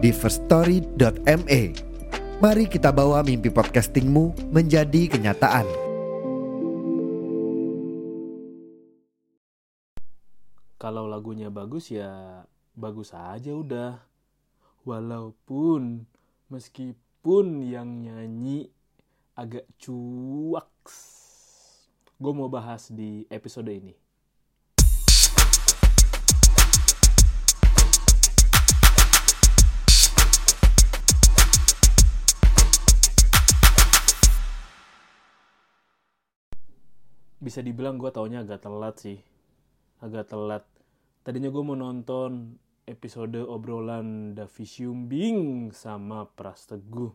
di firststory.me. Mari kita bawa mimpi podcastingmu menjadi kenyataan. Kalau lagunya bagus ya bagus aja udah. Walaupun meskipun yang nyanyi agak cuaks. Gue mau bahas di episode ini. Bisa dibilang gue taunya agak telat sih. Agak telat. Tadinya gue mau nonton episode obrolan Davi Syumbing sama Pras Teguh.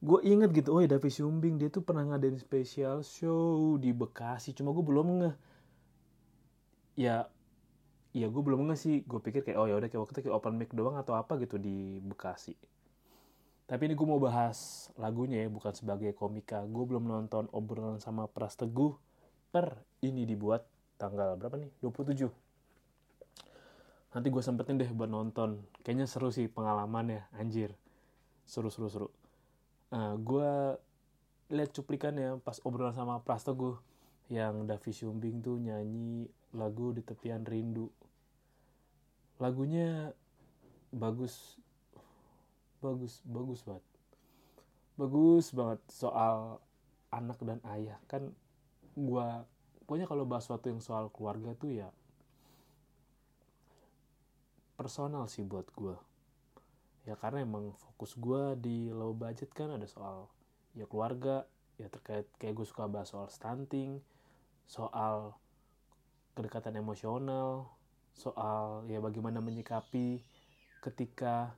Gue inget gitu oh ya Davi Syumbing dia tuh pernah ngadain special show di Bekasi. Cuma gue belum nge ya ya gue belum nge sih. Gue pikir kayak oh ya udah kayak waktu itu kayak open mic doang atau apa gitu di Bekasi. Tapi ini gue mau bahas lagunya ya bukan sebagai komika. Gue belum nonton obrolan sama Pras Teguh per ini dibuat tanggal berapa nih 27 nanti gue sempetin deh buat nonton kayaknya seru sih pengalamannya anjir seru seru seru Nah, gue lihat cuplikannya pas obrolan sama Prastogo yang Davi Syumbing tuh nyanyi lagu di tepian rindu. Lagunya bagus, bagus, bagus banget. Bagus banget soal anak dan ayah. Kan gue, pokoknya kalau bahas sesuatu yang soal keluarga tuh ya personal sih buat gue ya karena emang fokus gue di low budget kan ada soal ya keluarga ya terkait kayak gue suka bahas soal stunting soal kedekatan emosional soal ya bagaimana menyikapi ketika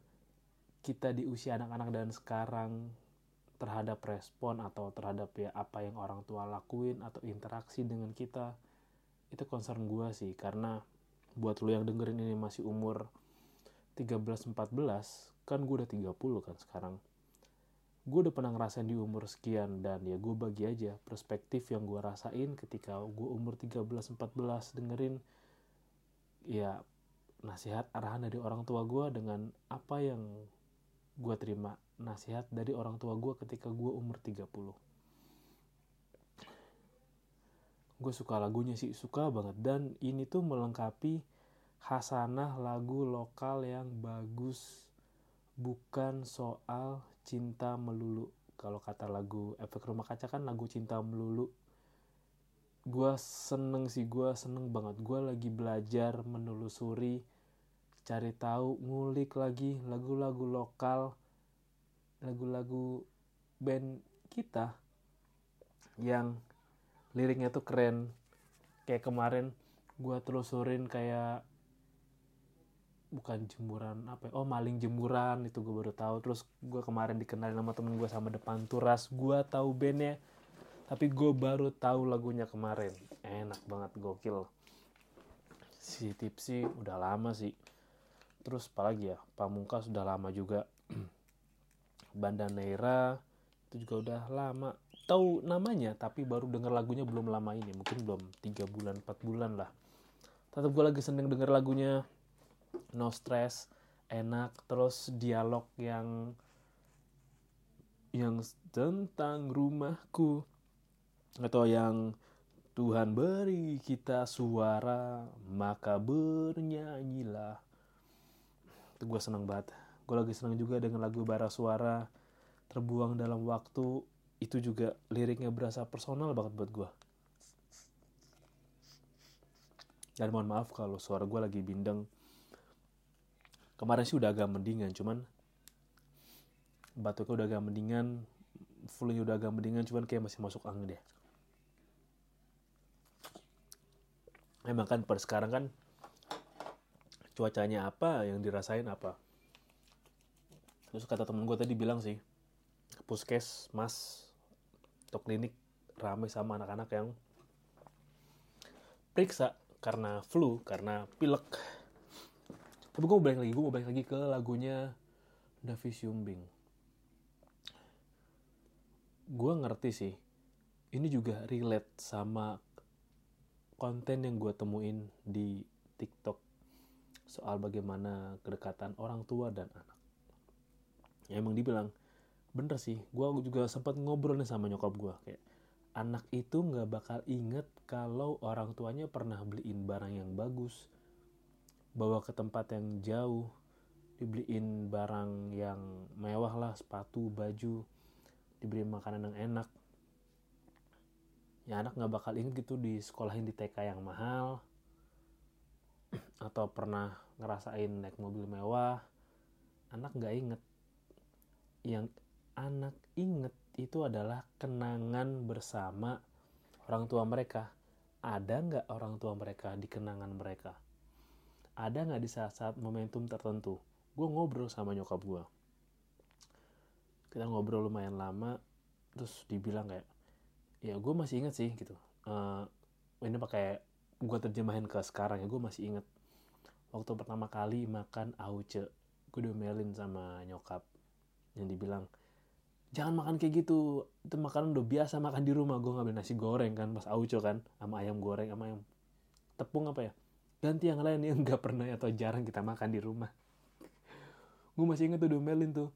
kita di usia anak-anak dan sekarang terhadap respon atau terhadap ya apa yang orang tua lakuin atau interaksi dengan kita itu concern gue sih. Karena buat lo yang dengerin ini masih umur 13-14 kan gue udah 30 kan sekarang. Gue udah pernah ngerasain di umur sekian dan ya gue bagi aja perspektif yang gue rasain ketika gue umur 13-14 dengerin ya nasihat arahan dari orang tua gue dengan apa yang gue terima nasihat dari orang tua gue ketika gue umur 30 gue suka lagunya sih suka banget. Dan ini tuh melengkapi hasanah lagu lokal yang bagus bukan soal cinta melulu. Kalau kata lagu efek rumah kaca kan lagu cinta melulu. Gue seneng sih gue seneng banget. Gue lagi belajar menelusuri cari tahu ngulik lagi lagu-lagu lokal lagu-lagu band kita yang liriknya tuh keren. Kayak kemarin gue telusurin kayak bukan jemuran apa ya? oh maling jemuran itu gue baru tahu. Terus gue kemarin dikenalin sama temen gue sama depan turas gue tahu bandnya tapi gue baru tahu lagunya kemarin. Enak banget gokil. Si tipsi udah lama sih terus apalagi ya? Pamungkas sudah lama juga. Banda Neira itu juga udah lama. Tahu namanya tapi baru denger lagunya belum lama ini. Mungkin belum tiga bulan empat bulan lah. Tetap gue lagi seneng denger lagunya. No stress enak. Terus dialog yang yang tentang rumahku. Atau yang Tuhan beri kita suara maka bernyanyilah gue seneng banget. Gue lagi seneng juga dengan lagu bara suara terbuang dalam waktu. Itu juga liriknya berasa personal banget buat gue dan mohon maaf kalau suara gue lagi bindeng. Kemarin sih udah agak mendingan cuman batuknya udah agak mendingan fullnya udah agak mendingan cuman kayak masih masuk angin deh. Emang kan pada sekarang kan cuacanya apa yang dirasain apa. Terus kata temen gue tadi bilang sih puskes mas atau klinik ramai sama anak-anak yang periksa karena flu karena pilek. Tapi gue mau balik lagi gue mau balik lagi ke lagunya Davis Yumbing gue ngerti sih ini juga relate sama konten yang gue temuin di TikTok soal bagaimana kedekatan orang tua dan anak. Ya emang dibilang bener sih, gue juga sempat ngobrol nih sama nyokap gue kayak anak itu nggak bakal inget kalau orang tuanya pernah beliin barang yang bagus, bawa ke tempat yang jauh, dibeliin barang yang mewah lah, sepatu, baju, diberi makanan yang enak. Ya anak nggak bakal inget gitu di sekolahin di TK yang mahal, atau pernah ngerasain naik mobil mewah, anak nggak inget. Yang anak inget itu adalah kenangan bersama orang tua mereka. Ada nggak orang tua mereka di kenangan mereka? Ada nggak di saat-saat momentum tertentu? Gue ngobrol sama nyokap gue. Kita ngobrol lumayan lama, terus dibilang kayak, ya gue masih inget sih gitu. Uh, ini pakai gue terjemahin ke sekarang ya, gue masih inget. Waktu pertama kali makan auce, gue diomelin sama nyokap. Yang dibilang, jangan makan kayak gitu itu makanan udah biasa makan di rumah gue ngambil nasi goreng kan pas auco kan sama ayam goreng sama ayam tepung apa ya ganti yang lain yang nggak pernah atau jarang kita makan di rumah gue masih inget tuh domelin tuh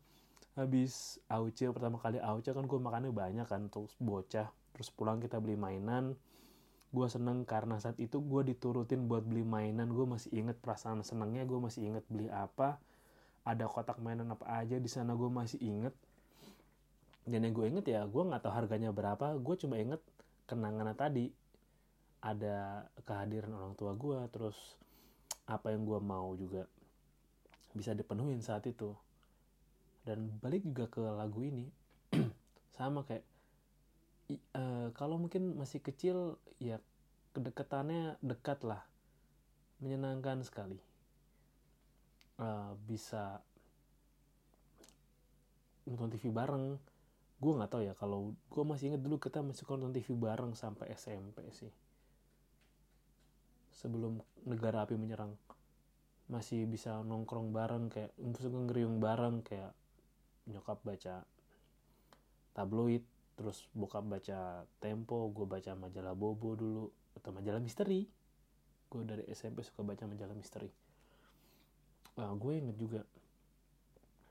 habis auce pertama kali auce kan gue makannya banyak kan terus bocah terus pulang kita beli mainan gue seneng karena saat itu gue diturutin buat beli mainan. Gue masih inget perasaan senengnya gue masih inget beli apa ada kotak mainan apa aja di sana gue masih inget. Dan yang gue inget ya gue nggak tahu harganya berapa gue cuma inget kenangan tadi. Ada kehadiran orang tua gue terus apa yang gue mau juga bisa dipenuhin saat itu. Dan balik juga ke lagu ini sama kayak uh, kalau mungkin masih kecil ya kedekatannya dekat lah. Menyenangkan sekali. Uh, bisa nonton TV bareng. Gue nggak tahu ya kalau gue masih inget dulu kita masih nonton TV bareng sampai SMP sih. Sebelum negara api menyerang. Masih bisa nongkrong bareng kayak ngeriung bareng kayak nyokap baca tabloid terus bokap baca Tempo gue baca majalah Bobo dulu atau majalah misteri. Gue dari SMP suka baca majalah misteri. Nah, gue inget juga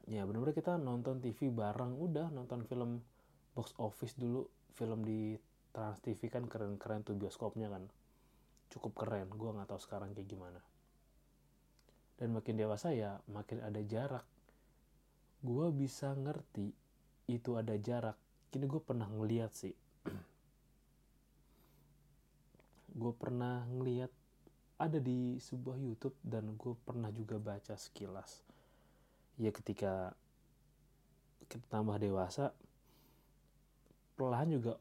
ya benar-benar kita nonton TV bareng udah nonton film box office dulu film di Trans TV kan keren-keren tuh bioskopnya kan. Cukup keren gue nggak tahu sekarang kayak gimana. Dan makin dewasa ya makin ada jarak. Gue bisa ngerti itu ada jarak kini gue pernah ngeliat sih. Gue pernah ngeliat ada di sebuah YouTube dan gue pernah juga baca sekilas. Ya ketika kita tambah dewasa perlahan juga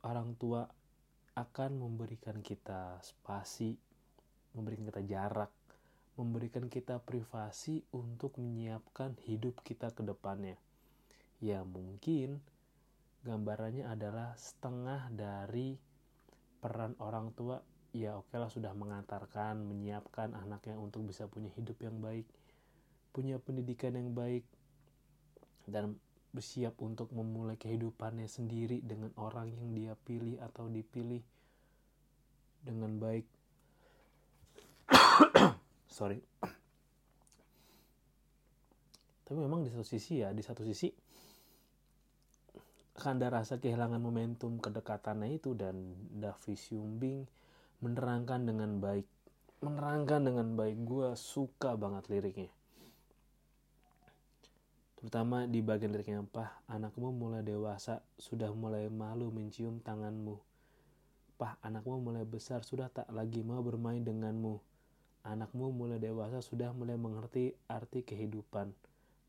orang tua akan memberikan kita spasi memberikan kita jarak memberikan kita privasi untuk menyiapkan hidup kita ke depannya. Ya mungkin gambarannya adalah setengah dari peran orang tua. Ya oke lah sudah mengantarkan menyiapkan anaknya untuk bisa punya hidup yang baik punya pendidikan yang baik dan bersiap untuk memulai kehidupannya sendiri dengan orang yang dia pilih atau dipilih dengan baik. Sorry. Tapi memang di satu sisi ya di satu sisi akan ada rasa kehilangan momentum kedekatannya itu dan Davis Yumbing menerangkan dengan baik menerangkan dengan baik. Gue suka banget liriknya. Terutama di bagian liriknya pah anakmu mulai dewasa sudah mulai malu mencium tanganmu. Pah anakmu mulai besar sudah tak lagi mau bermain denganmu. Anakmu mulai dewasa sudah mulai mengerti arti kehidupan.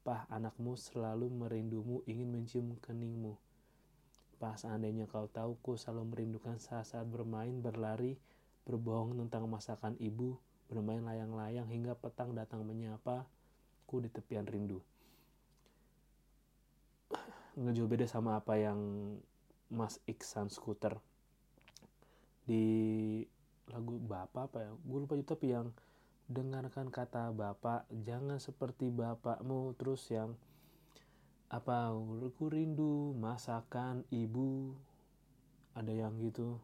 Pah anakmu selalu merindumu ingin mencium keningmu pah seandainya kau tahu ku selalu merindukan saat-saat bermain berlari berbohong tentang masakan ibu bermain layang-layang hingga petang datang menyapa ku di tepian rindu. Nggak jauh beda sama apa yang Mas Iksan Scooter di lagu bapak apa ya? Gue lupa juga tapi yang dengarkan kata bapak jangan seperti bapakmu terus yang apa aku rindu masakan ibu? Ada yang gitu?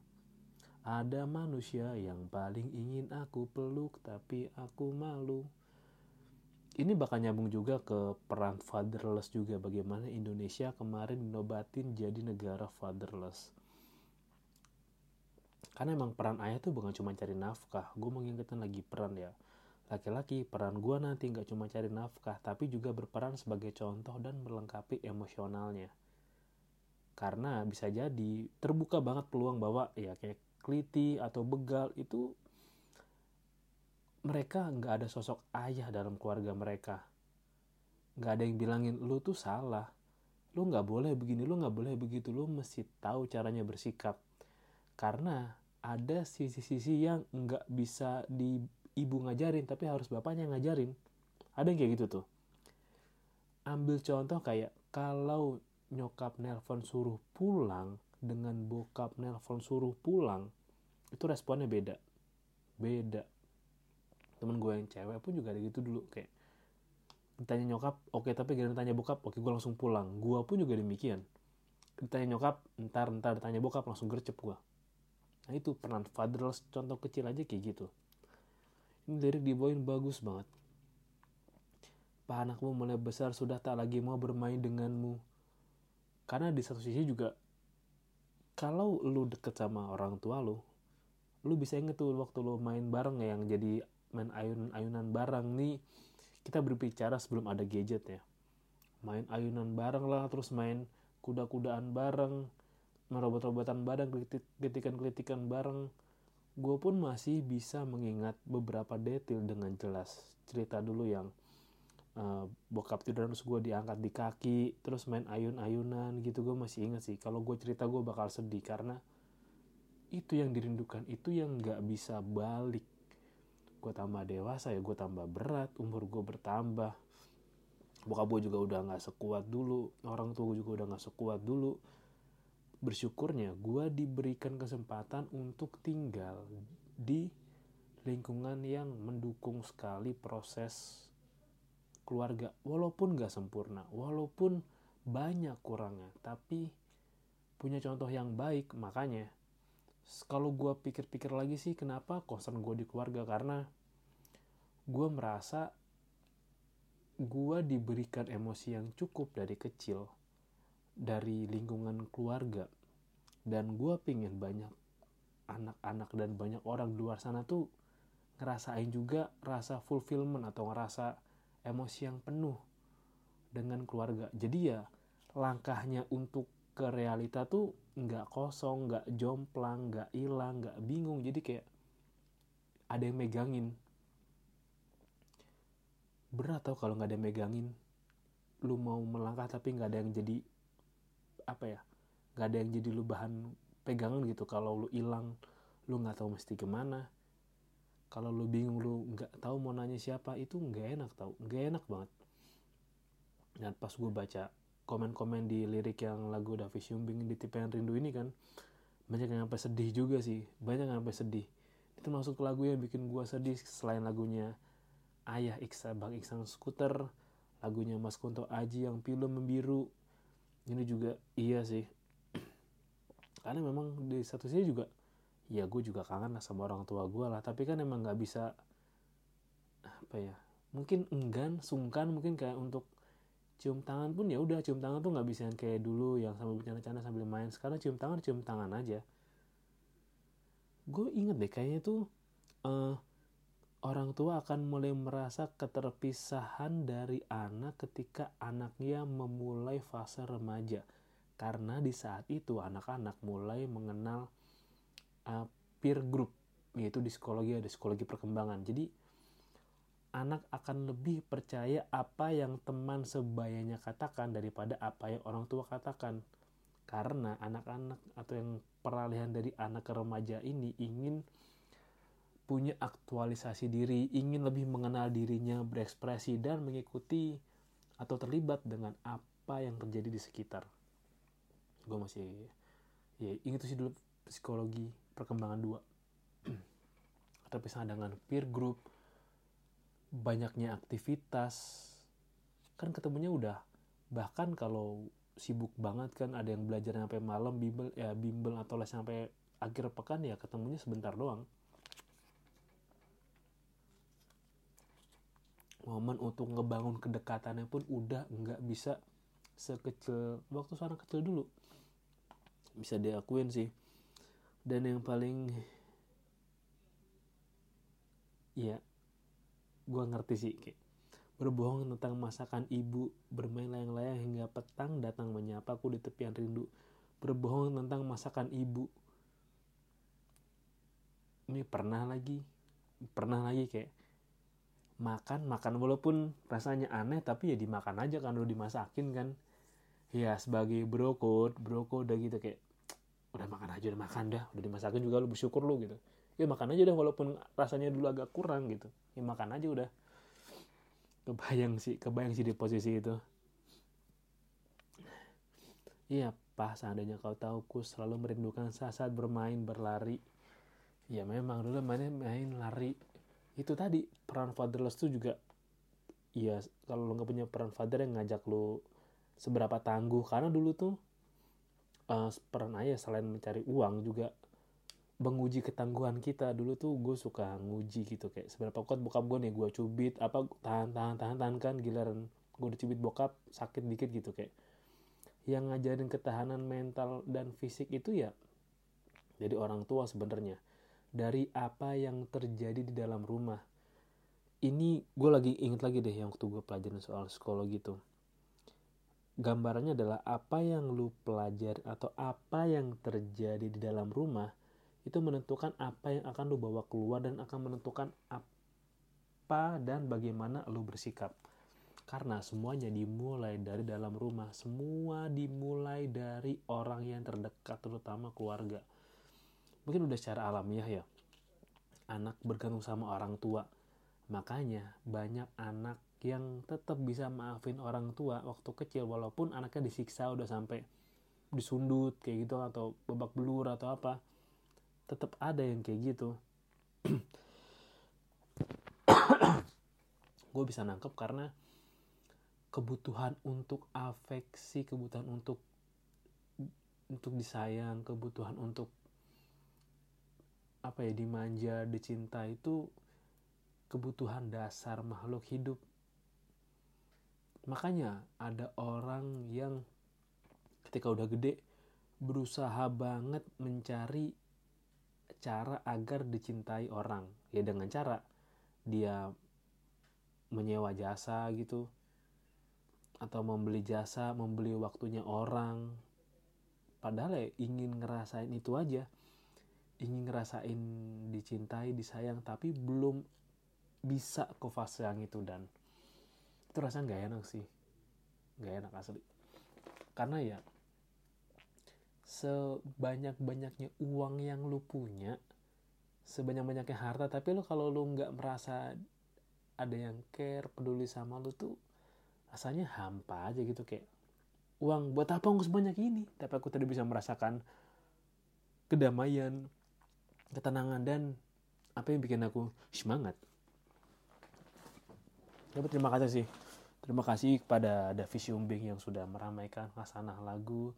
Ada manusia yang paling ingin aku peluk tapi aku malu. Ini bakal nyambung juga ke peran fatherless juga. Bagaimana Indonesia kemarin dinobatin jadi negara fatherless. Karena emang peran ayah tuh bukan cuma cari nafkah. Gue mengingatkan lagi peran ya laki-laki peran gue nanti nggak cuma cari nafkah tapi juga berperan sebagai contoh dan melengkapi emosionalnya. Karena bisa jadi terbuka banget peluang bahwa ya kayak kliti atau begal itu mereka nggak ada sosok ayah dalam keluarga mereka. Nggak ada yang bilangin lu tuh salah. Lu nggak boleh begini lu nggak boleh begitu. Lu mesti tahu caranya bersikap. Karena ada sisi-sisi yang nggak bisa di ibu ngajarin tapi harus bapaknya ngajarin. Ada yang kayak gitu tuh. Ambil contoh kayak kalau nyokap nelpon suruh pulang dengan bokap nelpon suruh pulang itu responnya beda. Beda. Temen gue yang cewek pun juga ada gitu dulu kayak ditanya nyokap oke okay, tapi gak ditanya bokap oke okay, gue langsung pulang. Gue pun juga demikian. Ditanya nyokap ntar ntar ditanya bokap langsung gercep gue Nah itu peran fatherless contoh kecil aja kayak gitu. Ini lirik dibawain bagus banget. Panakmu mulai besar sudah tak lagi mau bermain denganmu. Karena di satu sisi juga kalau lu deket sama orang tua lu, lu bisa inget tuh waktu lu main bareng ya yang jadi main ayunan-ayunan bareng nih kita berbicara sebelum ada gadget ya main ayunan bareng lah terus main kuda-kudaan bareng merobot-robotan bareng, kritikan-kritikan bareng, gue pun masih bisa mengingat beberapa detail dengan jelas. Cerita dulu yang uh, bokap tidur terus gue diangkat di kaki, terus main ayun-ayunan gitu, gue masih ingat sih. Kalau gue cerita gue bakal sedih karena itu yang dirindukan, itu yang gak bisa balik. Gue tambah dewasa ya, gue tambah berat, umur gue bertambah. Bokap gue juga udah gak sekuat dulu, orang tua gue juga udah gak sekuat dulu bersyukurnya gue diberikan kesempatan untuk tinggal di lingkungan yang mendukung sekali proses keluarga. Walaupun gak sempurna walaupun banyak kurangnya tapi punya contoh yang baik. Makanya kalau gue pikir-pikir lagi sih kenapa kosan gue di keluarga? Karena gue merasa gue diberikan emosi yang cukup dari kecil dari lingkungan keluarga. Dan gue pingin banyak anak-anak dan banyak orang di luar sana tuh ngerasain juga rasa fulfillment atau ngerasa emosi yang penuh dengan keluarga. Jadi ya langkahnya untuk ke realita tuh nggak kosong nggak jomplang nggak hilang nggak bingung. Jadi kayak ada yang megangin. Berat tau kalau nggak ada yang megangin. Lu mau melangkah tapi nggak ada yang jadi apa ya nggak ada yang jadi lu bahan pegangan gitu. Kalau lu hilang lu nggak tahu mesti ke mana. Kalau lu bingung lu nggak tahu mau nanya siapa itu nggak enak tau. Nggak enak banget. Dan pas gue baca komen-komen di lirik yang lagu Davi Syumbing di Tipean Rindu ini kan banyak yang sampai sedih juga sih. Banyak yang sampai sedih. Itu masuk lagu yang bikin gue sedih selain lagunya Ayah Iksan Bang Iksan Skuter lagunya Mas Kunto Aji yang pilu membiru ini juga iya sih. Karena memang di satu sisi juga ya gue juga kangen lah sama orang tua gue lah. Tapi kan emang nggak bisa apa ya mungkin enggan sungkan mungkin kayak untuk cium tangan pun ya udah cium tangan tuh nggak bisa yang kayak dulu yang sambil bercanda-canda sambil main. Sekarang cium tangan cium tangan aja. Gue inget deh kayaknya tuh uh, orang tua akan mulai merasa keterpisahan dari anak ketika anaknya memulai fase remaja. Karena di saat itu anak-anak mulai mengenal uh, peer group, yaitu di psikologi ada psikologi perkembangan. Jadi anak akan lebih percaya apa yang teman sebayanya katakan daripada apa yang orang tua katakan. Karena anak-anak atau yang peralihan dari anak ke remaja ini ingin punya aktualisasi diri, ingin lebih mengenal dirinya, berekspresi, dan mengikuti atau terlibat dengan apa yang terjadi di sekitar. Gue masih ya inget sih dulu psikologi perkembangan dua. Tapi dengan peer group banyaknya aktivitas. Kan ketemunya udah bahkan kalau sibuk banget kan ada yang belajar sampai malam bimbel ya bimbel atau les sampai akhir pekan ya ketemunya sebentar doang momen untuk ngebangun kedekatannya pun udah nggak bisa sekecil waktu seorang kecil dulu bisa diakuin sih dan yang paling ya gue ngerti sih kayak berbohong tentang masakan ibu, bermain layang-layang hingga petang datang menyapaku di tepian rindu. Berbohong tentang masakan ibu. Ini pernah lagi, pernah lagi kayak makan, makan walaupun rasanya aneh tapi ya dimakan aja kan udah dimasakin kan. Ya sebagai brokot, broko udah gitu kayak udah makan aja udah makan dah, udah dimasakin juga lu bersyukur lu gitu. Ya makan aja dah walaupun rasanya dulu agak kurang gitu. Ya makan aja udah kebayang sih kebayang sih di posisi itu iya pas seandainya kau tahu ku selalu merindukan saat-saat bermain berlari ya memang dulu mainnya main lari itu tadi peran fatherless tuh juga ya kalau lo nggak punya peran father yang ngajak lo seberapa tangguh. Karena dulu tuh uh, peran ayah selain mencari uang juga menguji ketangguhan kita. Dulu tuh gue suka nguji gitu kayak seberapa kuat bokap gue nih gue cubit apa tahan tahan tahan tahan kan giliran gue dicubit bokap sakit dikit gitu kayak. Yang ngajarin ketahanan mental dan fisik itu ya jadi orang tua sebenarnya dari apa yang terjadi di dalam rumah ini gue lagi inget lagi deh yang waktu gue pelajarin soal psikologi tuh gambarannya adalah apa yang lu pelajari atau apa yang terjadi di dalam rumah itu menentukan apa yang akan lu bawa keluar dan akan menentukan apa dan bagaimana lu bersikap. Karena semuanya dimulai dari dalam rumah, semua dimulai dari orang yang terdekat, terutama keluarga. Mungkin udah secara alamiah ya, anak bergantung sama orang tua. Makanya banyak anak yang tetap bisa maafin orang tua waktu kecil walaupun anaknya disiksa udah sampai disundut kayak gitu atau babak belur atau apa. Tetap ada yang kayak gitu. Gue bisa nangkep karena kebutuhan untuk afeksi kebutuhan untuk untuk disayang kebutuhan untuk apa ya dimanja dicinta itu kebutuhan dasar makhluk hidup. Makanya ada orang yang ketika udah gede berusaha banget mencari cara agar dicintai orang. Ya dengan cara dia menyewa jasa gitu atau membeli jasa membeli waktunya orang. Padahal ya ingin ngerasain itu aja ingin ngerasain dicintai disayang tapi belum bisa ke fase yang itu dan. Itu rasanya nggak enak sih. Nggak enak asli. Karena ya sebanyak-banyaknya uang yang lu punya sebanyak-banyaknya harta tapi lu kalau lu nggak merasa ada yang care peduli sama lu tuh rasanya hampa aja gitu kayak uang buat apa nggak sebanyak ini? Tapi aku tadi bisa merasakan kedamaian ketenangan dan apa yang bikin aku semangat. Ya terima kasih sih. Terima kasih kepada Davi Umbing yang sudah meramaikan khasanah lagu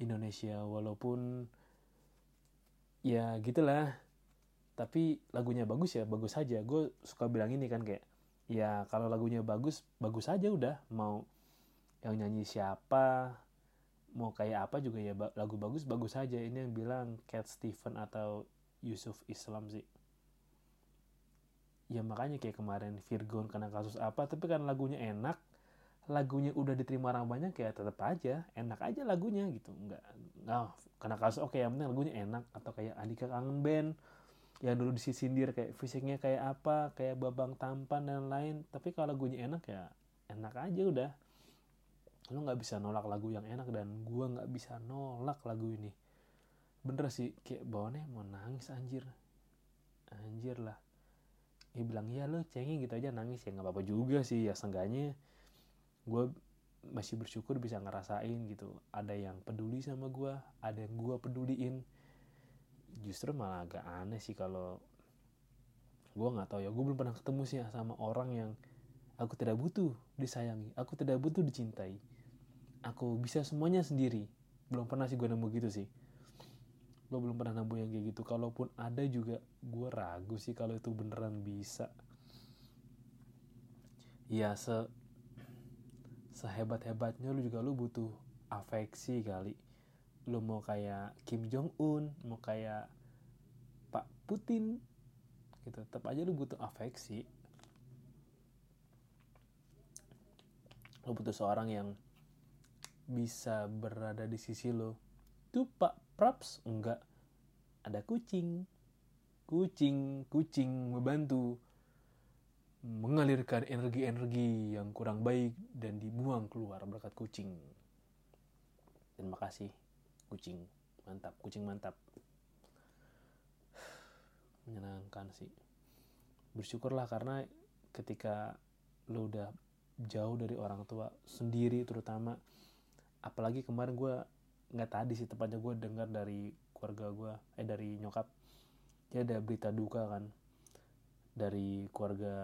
Indonesia walaupun ya gitulah. Tapi lagunya bagus ya bagus saja. Gue suka bilang ini kan kayak ya kalau lagunya bagus bagus aja udah. Mau yang nyanyi siapa mau kayak apa juga ya lagu bagus bagus saja. Ini yang bilang Cat Stephen atau Yusuf Islam sih. Ya makanya kayak kemarin Virgon karena kasus apa tapi kan lagunya enak lagunya udah diterima orang banyak ya tetap aja enak aja lagunya gitu. Nggak nggak karena kasus oke okay, yang penting lagunya enak atau kayak Andika kangen band yang dulu disisindir kayak fisiknya kayak apa kayak babang tampan dan lain tapi kalau lagunya enak ya enak aja udah. Lo nggak bisa nolak lagu yang enak dan gua nggak bisa nolak lagu ini bener sih kayak bawahnya mau nangis anjir. Anjir lah. Dia bilang ya lo cengeng gitu aja nangis. Ya nggak apa-apa juga sih. Ya seenggaknya gue masih bersyukur bisa ngerasain gitu. Ada yang peduli sama gue ada yang gue peduliin. Justru malah agak aneh sih kalau gue nggak tahu ya. Gue belum pernah ketemu sih sama orang yang aku tidak butuh disayangi aku tidak butuh dicintai. Aku bisa semuanya sendiri. Belum pernah sih gue nemu gitu sih gue belum pernah nemu yang kayak gitu. Kalaupun ada juga gue ragu sih kalau itu beneran bisa. Ya se sehebat-hebatnya lu juga lu butuh afeksi kali. Lu mau kayak Kim Jong Un mau kayak Pak Putin gitu. Tetap aja lu butuh afeksi. Lu butuh seorang yang bisa berada di sisi lo tuh Pak Praps enggak ada kucing kucing kucing membantu mengalirkan energi-energi yang kurang baik dan dibuang keluar berkat kucing. Terima kasih, kucing. Mantap, kucing mantap. Menyenangkan sih. Bersyukurlah karena ketika lo udah jauh dari orang tua sendiri terutama apalagi kemarin gue nggak tadi sih tepatnya gue dengar dari keluarga gue eh dari nyokap dia ada berita duka kan dari keluarga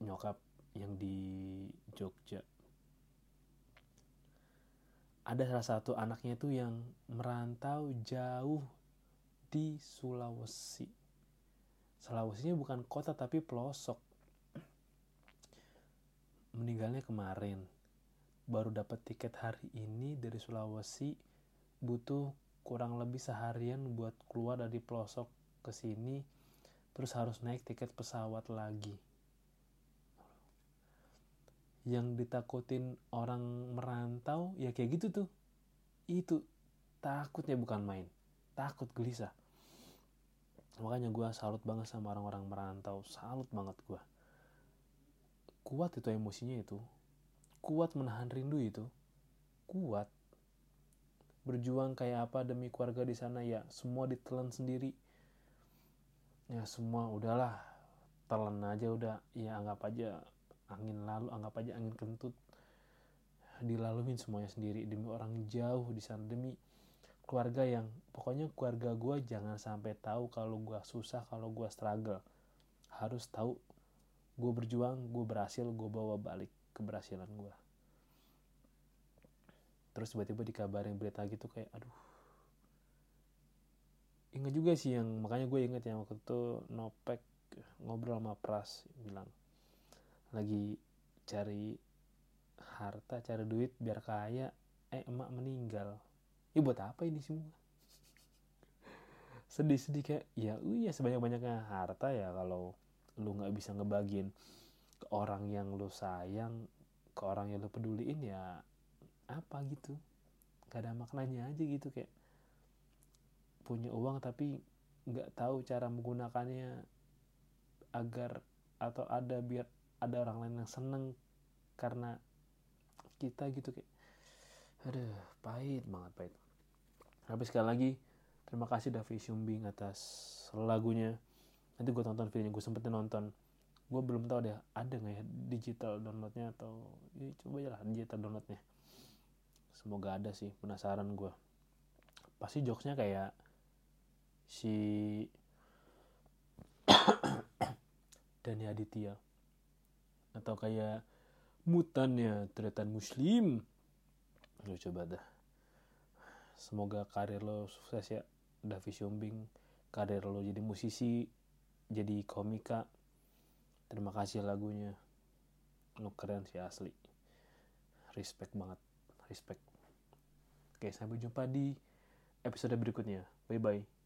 nyokap yang di Jogja. Ada salah satu anaknya itu yang merantau jauh di Sulawesi. Sulawesinya bukan kota tapi pelosok. Meninggalnya kemarin. Baru dapat tiket hari ini dari Sulawesi butuh kurang lebih seharian buat keluar dari pelosok ke sini terus harus naik tiket pesawat lagi. Yang ditakutin orang merantau ya kayak gitu tuh. Itu takutnya bukan main takut gelisah. Makanya gue salut banget sama orang-orang merantau salut banget gue kuat itu emosinya itu kuat menahan rindu itu kuat. Berjuang kayak apa demi keluarga di sana? Ya semua ditelan sendiri. Ya semua udahlah telan aja udah. Ya anggap aja angin lalu anggap aja angin kentut. Dilaluin semuanya sendiri demi orang jauh di sana demi keluarga yang pokoknya keluarga gue jangan sampai tahu kalau gue susah kalau gue struggle. Harus tahu gue berjuang gue berhasil gue bawa balik keberhasilan gue terus tiba-tiba dikabarin berita gitu kayak aduh. Inget juga sih yang makanya gue inget yang waktu itu Nopek ngobrol sama Pras bilang lagi cari harta cari duit biar kaya eh emak meninggal. Ya buat apa ini semua? Sedih-sedih kayak ya iya sebanyak-banyaknya harta ya kalau lu nggak bisa ngebagiin ke orang yang lu sayang ke orang yang lu peduliin ya apa gitu. Gak ada maknanya aja gitu kayak punya uang tapi nggak tahu cara menggunakannya agar atau ada biar ada orang lain yang seneng karena kita gitu kayak aduh pahit banget pahit. Tapi sekali lagi terima kasih Davi Shumbing atas lagunya. Nanti gue tonton videonya gue sempetin nonton gue belum tahu deh ada nggak ya digital downloadnya atau ya coba aja lah digital downloadnya. Semoga ada sih penasaran gue pasti jokesnya kayak si Dani Aditya. Atau kayak mutannya tretan muslim. Lo coba dah. Semoga karir lo sukses ya Davi Shombing karir lo jadi musisi jadi komika terima kasih lagunya. Lo keren sih asli. Respect banget. Respect. Oke sampai jumpa di episode berikutnya. Bye bye